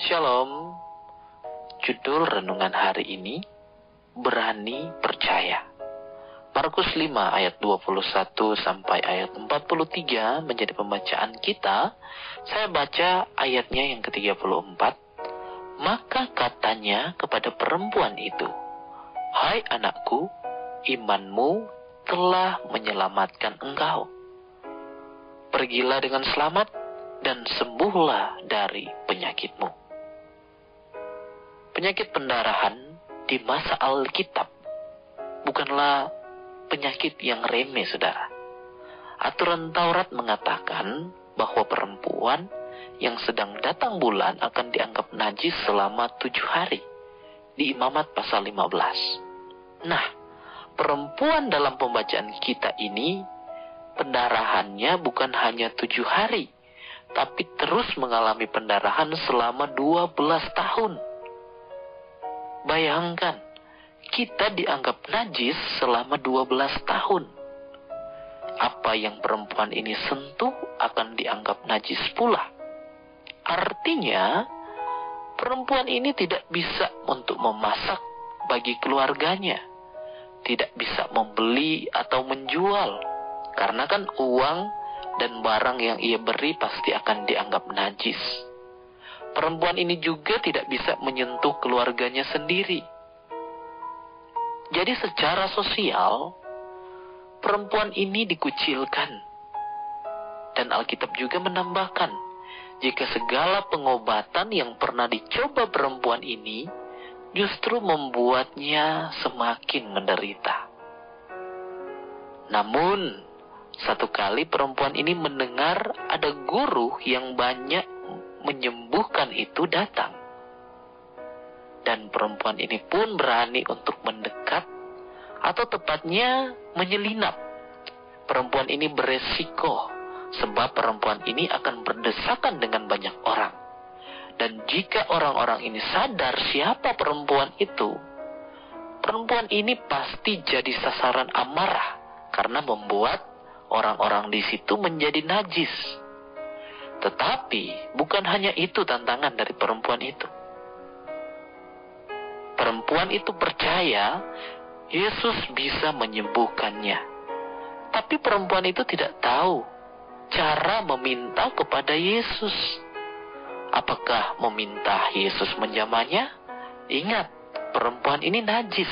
Shalom. Judul renungan hari ini Berani Percaya. Markus 5 ayat 21 sampai ayat 43 menjadi pembacaan kita. Saya baca ayatnya yang ke-34. Maka katanya kepada perempuan itu, "Hai anakku, imanmu telah menyelamatkan engkau. Pergilah dengan selamat dan sembuhlah dari penyakitmu." Penyakit pendarahan di masa Alkitab bukanlah penyakit yang remeh, saudara. Aturan Taurat mengatakan bahwa perempuan yang sedang datang bulan akan dianggap najis selama tujuh hari di Imamat pasal 15. Nah, perempuan dalam pembacaan kita ini pendarahannya bukan hanya tujuh hari, tapi terus mengalami pendarahan selama 12 tahun. Bayangkan, kita dianggap najis selama 12 tahun. Apa yang perempuan ini sentuh akan dianggap najis pula. Artinya, perempuan ini tidak bisa untuk memasak bagi keluarganya. Tidak bisa membeli atau menjual. Karena kan uang dan barang yang ia beri pasti akan dianggap najis perempuan ini juga tidak bisa menyentuh keluarganya sendiri. Jadi secara sosial, perempuan ini dikucilkan. Dan Alkitab juga menambahkan, jika segala pengobatan yang pernah dicoba perempuan ini justru membuatnya semakin menderita. Namun, satu kali perempuan ini mendengar ada guru yang banyak menyembuhkan itu datang. Dan perempuan ini pun berani untuk mendekat atau tepatnya menyelinap. Perempuan ini beresiko sebab perempuan ini akan berdesakan dengan banyak orang. Dan jika orang-orang ini sadar siapa perempuan itu, perempuan ini pasti jadi sasaran amarah karena membuat orang-orang di situ menjadi najis. Tetapi bukan hanya itu tantangan dari perempuan itu. Perempuan itu percaya Yesus bisa menyembuhkannya. Tapi perempuan itu tidak tahu cara meminta kepada Yesus. Apakah meminta Yesus menjamahnya? Ingat, perempuan ini najis.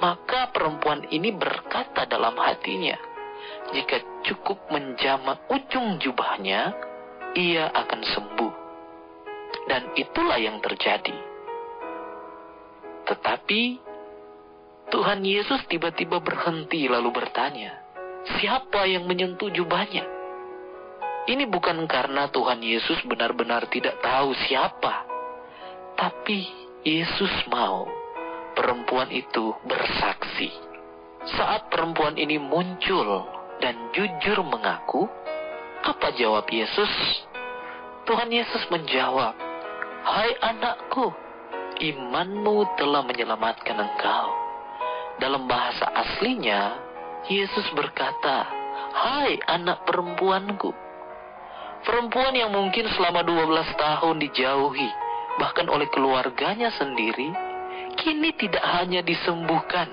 Maka perempuan ini berkata dalam hatinya, jika cukup menjamah ujung jubahnya, ia akan sembuh. Dan itulah yang terjadi. Tetapi Tuhan Yesus tiba-tiba berhenti lalu bertanya, "Siapa yang menyentuh jubahnya?" Ini bukan karena Tuhan Yesus benar-benar tidak tahu siapa, tapi Yesus mau perempuan itu bersaksi. Saat perempuan ini muncul dan jujur mengaku, apa jawab Yesus? Tuhan Yesus menjawab, Hai anakku, imanmu telah menyelamatkan engkau. Dalam bahasa aslinya, Yesus berkata, Hai anak perempuanku. Perempuan yang mungkin selama 12 tahun dijauhi, bahkan oleh keluarganya sendiri, kini tidak hanya disembuhkan,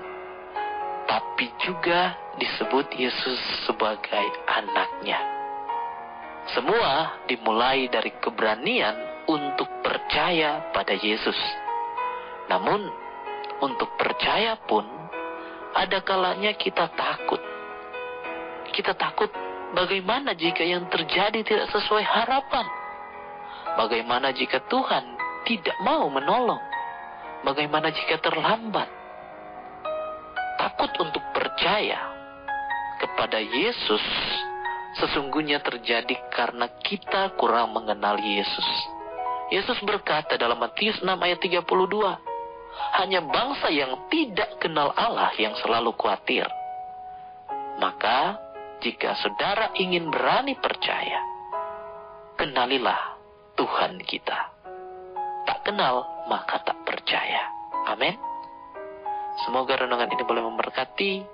tapi juga disebut Yesus sebagai anaknya. Semua dimulai dari keberanian untuk percaya pada Yesus. Namun, untuk percaya pun ada kalanya kita takut. Kita takut bagaimana jika yang terjadi tidak sesuai harapan? Bagaimana jika Tuhan tidak mau menolong? Bagaimana jika terlambat? Takut untuk percaya kepada Yesus sesungguhnya terjadi karena kita kurang mengenal Yesus. Yesus berkata dalam Matius 6 ayat 32, hanya bangsa yang tidak kenal Allah yang selalu khawatir. Maka, jika saudara ingin berani percaya, kenalilah Tuhan kita. Tak kenal, maka tak percaya. Amin. Semoga renungan ini boleh memberkati